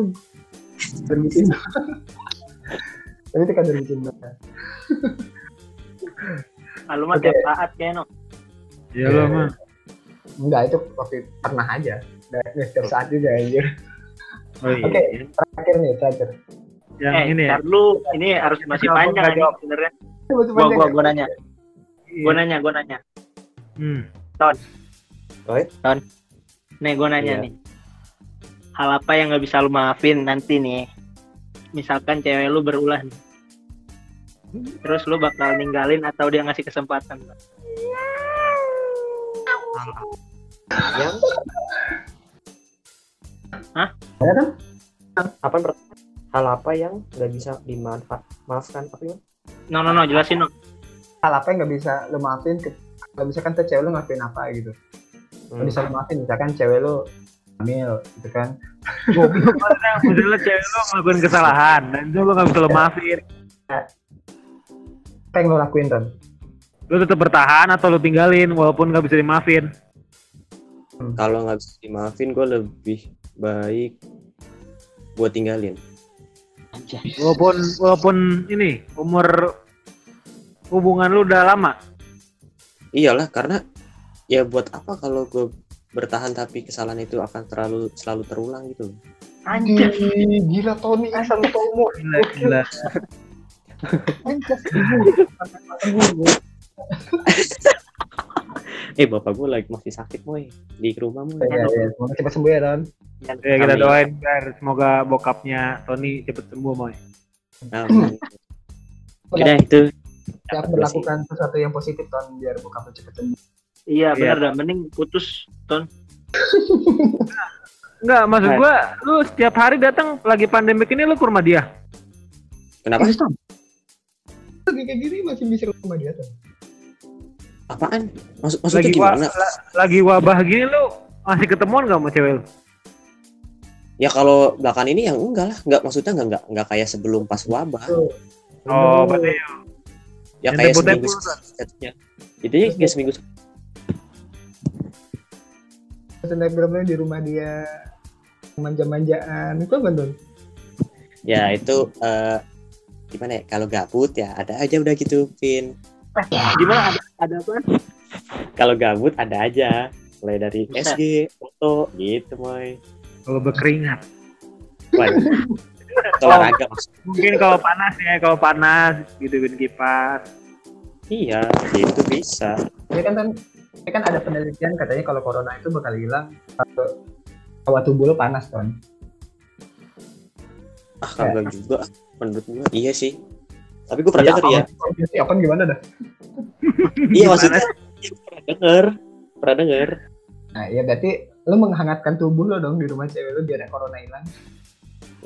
berbucin tapi itu kadar bucin banget
Ah, lu mah tiap saat kayak no.
ya lu mah
enggak itu waktu pernah aja nggak nggak setiap saat juga anjir
oh, iya.
Oke. terakhir nih terakhir
yang
eh,
ini ya
lu ini harus masih panjang
jawab?
sebenarnya. Gua gua gua nanya.
Iya.
Gua nanya, gua nanya.
Hmm.
Nih gua nanya
Iya.
nih. Hal apa yang nggak bisa lu maafin nanti nih? Misalkan cewek lu berulah nih. Terus lu bakal ninggalin atau dia ngasih kesempatan?
yang
kan?
apa ber- hal apa yang nggak bisa dimanfaat maafkan apa ya
No no no jelasin no.
Hal apa yang nggak bisa lo maafin ke- kalau misalkan tuh cewek lo ngapain apa gitu.
Hmm.
Lo bisa lo maafin misalkan cewek lo hamil gitu kan.
Goblok maksudnya misalnya cewek lu ngelakuin kesalahan dan itu lu gak bisa lu maafin.
Apa yang lo lakuin Ton?
lu tetap bertahan atau lu tinggalin walaupun gak bisa dimaafin.
Kalau nggak bisa dimaafin gue lebih baik buat tinggalin.
Walaupun walaupun ini umur hubungan lu udah lama?
Iyalah karena ya buat apa kalau gue bertahan tapi kesalahan itu akan terlalu selalu terulang gitu.
Anjir.
Gila Tony. Asal tomo.
Gila gila.
Eh bapak gue lagi masih sakit moy di rumah moy
ya, ya. semoga cepat sembuh ya Ton
ya kita
Amin.
doain biar semoga bokapnya Tony cepet sembuh moy
Amin. udah itu
ya, aku berlakukan sesuatu yang positif Ton biar buka cepat sembuh.
Iya
Iya.
benar dah. Mending putus ton.
Enggak, maksud gua lu setiap hari datang lagi pandemik ini lu ke rumah dia.
kenapa
lagi kayak gini masih bisa ke rumah dia Ton.
Apaan? Maksud maksudnya
Lagi wa-
gimana?
la- lagi wabah gini lu masih ketemuan gak sama cewek lu?
ya kalau belakangan ini yang enggak lah. Enggak maksudnya enggak enggak enggak kayak sebelum pas wabah.
Oh, berarti
ya
yang
kayak seminggu jatuhnya itu ya kayak seminggu
snapgramnya di rumah dia. Manja-manjaan. Itu apa Ton?
ya itu eh, gimana ya? Kalau gabut ya ada aja udah gitu pin
Gimana? Ada ada apa?
kalau gabut ada aja. Mulai dari. SG foto gitu moy.
Kalau berkeringat.
olahraga maksudnya.
Mungkin kalau panas ya, kalau panas gitu kipas.
iya itu bisa.
Ini kan kan ini kan ada penelitian katanya kalau corona itu bakal hilang kalau hawa tubuh lo panas kan.
ah kagak juga menurut gua. Iya sih. Tapi gua pernah denger ya.
Ya, apa gimana dah?
iya maksudnya iya, pernah denger pernah denger.
Nah, ya berarti lo menghangatkan tubuh lo dong di rumah cewek lo biar corona hilang.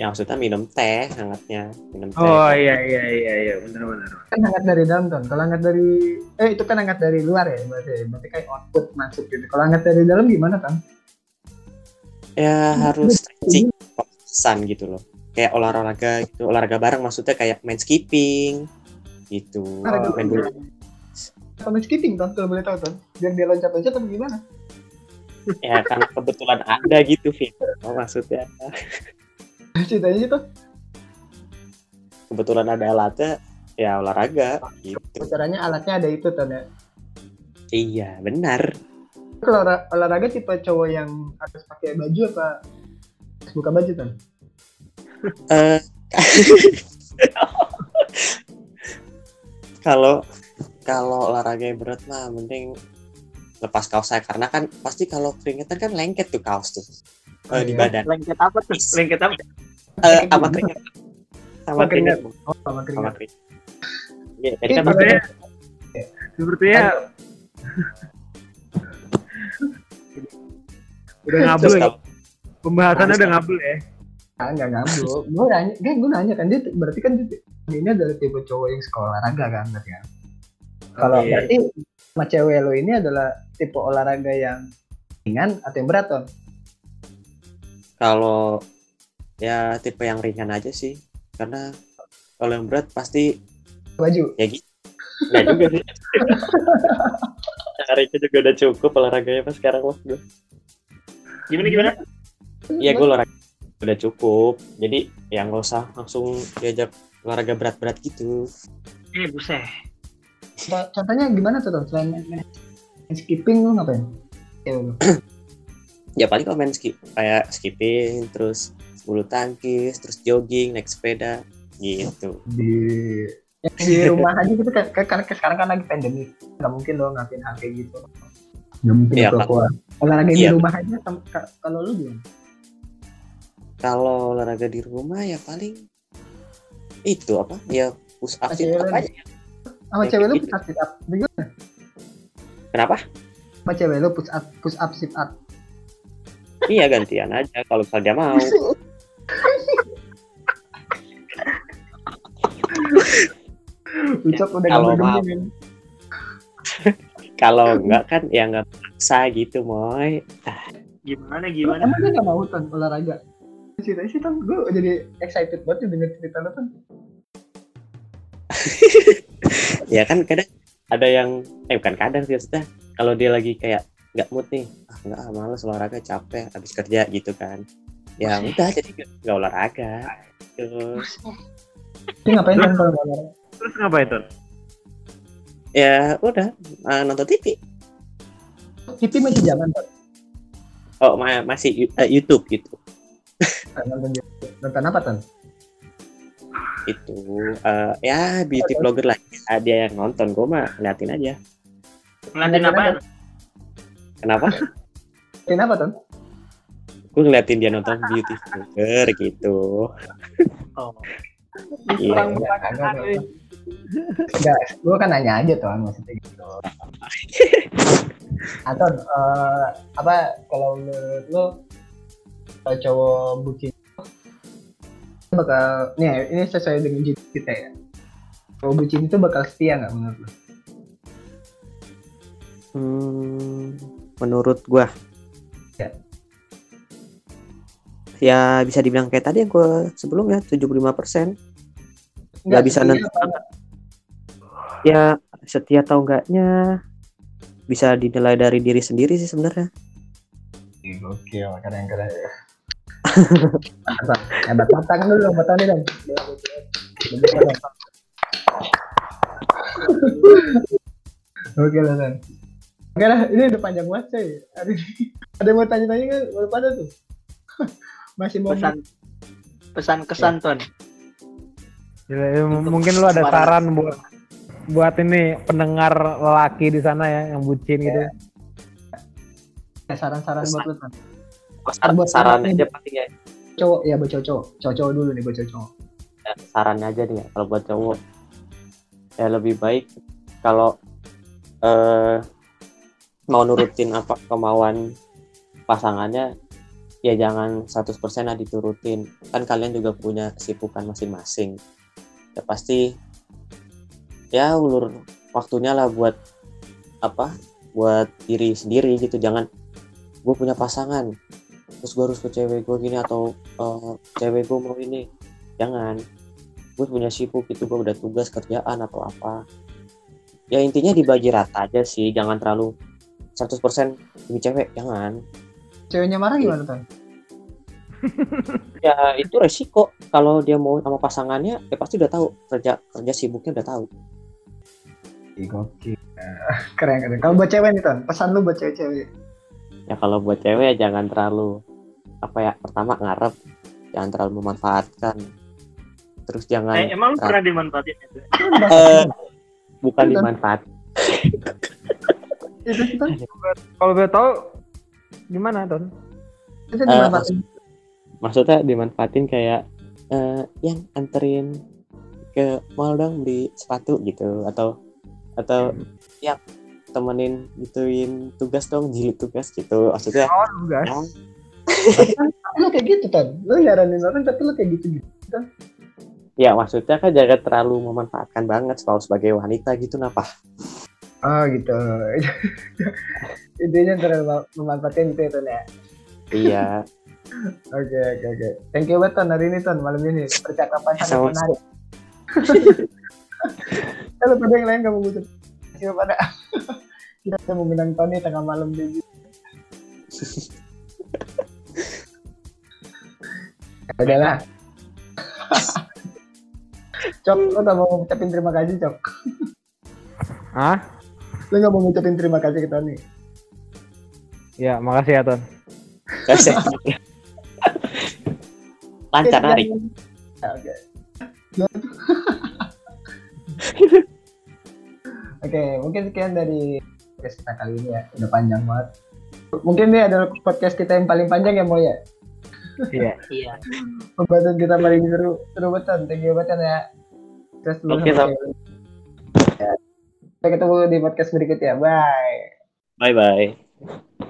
Ya maksudnya minum teh hangatnya minum teh
Oh iya iya iya iya benar benar.
Kan hangat dari dalam kan. Kalau hangat dari eh itu kan hangat dari luar ya berarti. Berarti kayak output masuk gitu. Kalau hangat dari dalam gimana kan?
ya harus stretching pesan gitu loh kayak olahraga gitu olahraga bareng maksudnya kayak main skipping gitu
Olahraga
main bola
Apa main skipping kan kalau boleh tahu kan? Biar dia loncat-loncat atau gimana?
ya kan kebetulan ada gitu Vin oh, maksudnya
Ceritanya itu
kebetulan ada alatnya ya olahraga gitu.
Caranya alatnya ada itu ton ya.
iya benar.
Kalau olah- olahraga tipe cowok yang harus pakai baju apa harus buka baju ton?
Eh, kalau kalau olahraga yang berat mah mending lepas kaos saya karena kan pasti kalau keringetan kan lengket tuh kaos tuh.
Oh,
eh, di
iya.
badan.
Lengket apa tuh? Lengket apa
Eh, sama keringet sama
keringet Oh, sama keringat.
Iya, jadi
Ini
kan
Sepertinya,
Iya.
sepertinya udah ngabul ya.
kalau-
Pembahasannya udah ngabul ya.
Ah, enggak ngablu. Gue nanya, kan gue nanya kan dia berarti kan dia, ini adalah tipe cowok yang sekolah olahraga kan berarti kan. Kalau
Oke.
berarti sama cewek lo ini adalah tipe olahraga yang ringan atau yang berat ton?
kalau ya tipe yang ringan aja sih. Karena kalau yang berat pasti
Baju.
ya gitu. Nggak juga sih. Hari itu juga udah cukup olahraganya pas sekarang mas gue
gimana gimana?
Iya gue olahraga udah cukup. Jadi ya nggak usah langsung diajak olahraga berat-berat gitu.
Eh buset.
Co- Contohnya gimana tuh? Selain main, skipping lu ngapain? Ya,
ya paling kalau main skip kayak skipping terus bulu tangkis terus jogging naik sepeda gitu.
Di di rumah aja gitu kan kan- karena sekarang kan lagi pandemi. Nggak mungkin lo ngapain hal kayak gitu. Nggak mungkin lo
Pak.
keluar. Olahraga di
Iya.
rumah aja kalau lu gimana?
Kalau olahraga di rumah ya paling itu apa? Ya push up sit up aja.
Sama
Ya,
cewek lu
gitu.
push up sit up gimana
kenapa?
Sama cewek lu push up push up sit up
iya gantian aja kalau misalnya dia mau
ucap udah
kalau mau. kalau enggak kan ya nggak paksa gitu moy.
Gimana gimana?
Emang dia nggak mau ton olahraga? Cerita sih ton gue jadi excited banget nih denger cerita lo ton
ya kan kadang ada yang eh bukan kadang sih maksudnya kalau dia lagi kayak nggak mood nih ah nggak ah, males olahraga capek habis kerja gitu kan. Ya udah jadi nggak olahraga. Terus.
Dia ngapain ton kalau olahraga
Terus ngapain tuh?
ya udah eh, nonton TV
TV masih jalan ton?
Oh ma- masih eh, YouTube gitu.
Nonton nonton apa ton?
Itu eh, ya beauty blogger lah. Ya, dia yang nonton gue mah liatin aja.
Ngeliatin apa
kenapa?
Ngeliatin apa ton?
Gue ngeliatin dia nonton beauty blogger gitu.
Oh.
Iya
Enggak, gue kan nanya aja tuh maksudnya gitu. Atau eh, apa kalau menurut lo kalau cowok bucin bakal nih ini sesuai dengan judul kita ya. Cowok bucin itu bakal setia nggak menurut lo?
Hmm, menurut gua
Ya.
ya bisa dibilang kayak tadi yang gua sebelumnya 75% Nggak bisa nentuin.
Enggak?
ya setia atau enggaknya bisa dinilai dari diri sendiri sih sebenarnya
Gokil, kadang-kadang. Hebat, hebat. Batang dulu, batang dulu. Dan. Oke lah, Dan. Oke lah, ini udah panjang banget, coy. Ada, ada yang mau tanya-tanya kan? Baru pada tuh. Masih mau
pesan pesan kesan ton
Gila, ya, mungkin lu ada saran buat buat ini pendengar lelaki di sana ya yang bucin gitu.
ada saran-saran buat lu, Tan.
Sar-
Buat
saran aja paling ya
Cowok, ya buat cowok-cowok. Cowok-cowok dulu nih, buat cowok-cowok.
sarannya aja nih ya, kalau buat cowok ya lebih baik kalau eh mau nurutin apa kemauan pasangannya ya jangan 100% lah diturutin kan kalian juga punya kesibukan masing-masing ya pasti ya ulur waktunya lah buat apa buat diri sendiri gitu. Jangan gue punya pasangan terus gue harus ke cewek gue gini atau eh, cewek gue mau ini. Jangan. Gue punya sibuk itu gue udah tugas kerjaan atau apa. Ya intinya dibagi rata aja sih jangan terlalu 100% demi cewek jangan.
Ceweknya marah gimana, Tan?
ya itu resiko. Kalau dia mau sama pasangannya ya pasti udah tahu. Kerja kerja sibuknya udah tahu
Ih, Gokil. Keren keren. Kalau buat cewek nih Ton, pesan lu buat cewek-cewek.
ya kalau buat cewek ya jangan terlalu apa ya pertama ngarep jangan terlalu memanfaatkan terus jangan
Eh, emang lu
Ah.
pernah dimanfaatin itu?
eh, bukan
Itu, Ton.
dimanfaat
Itu sih, Ton.
Kalau gue tahu gimana Ton?
Itu dimanfaatin.
maksudnya dimanfaatin kayak eh, yang anterin ke mall dong beli sepatu gitu atau atau yang temenin gituin tugas dong jilid tugas gitu maksudnya
Oh enggak.
ya,
lu kayak gitu Ton. Lu nyaranin orang tapi lu kayak gitu gitu.
ya maksudnya kan jangan terlalu memanfaatkan banget kalau sebagai wanita gitu napa
Oh gitu. Idenya terlalu memanfaatkan gitu ya Ton ya.
iya
Oke oke oke. Thank you banget Ton hari ini Ton malam ini percakapan sangat
Sama-
menarik. Kalau pada yang lain kamu butuh siapa pada kita mau menang Tony tengah malam jadi. Udah lah. Cok, lo gak mau ngucapin terima kasih, Cok.
Hah?
Lo gak mau ngucapin terima kasih ke Tony.
Ya, makasih ya Ton.
lancar narik
Oke. Oke, mungkin sekian dari podcast kita kali ini ya. Udah panjang banget. Mungkin ini adalah podcast kita yang paling panjang ya, Mo ya.
Iya.
Iya.
Pembahasan kita paling seru. Seru banget. Thank you banget, ya. Terus
Oke.
Kevin. Ya. Sampai ketemu di podcast berikutnya. Bye.
bye bye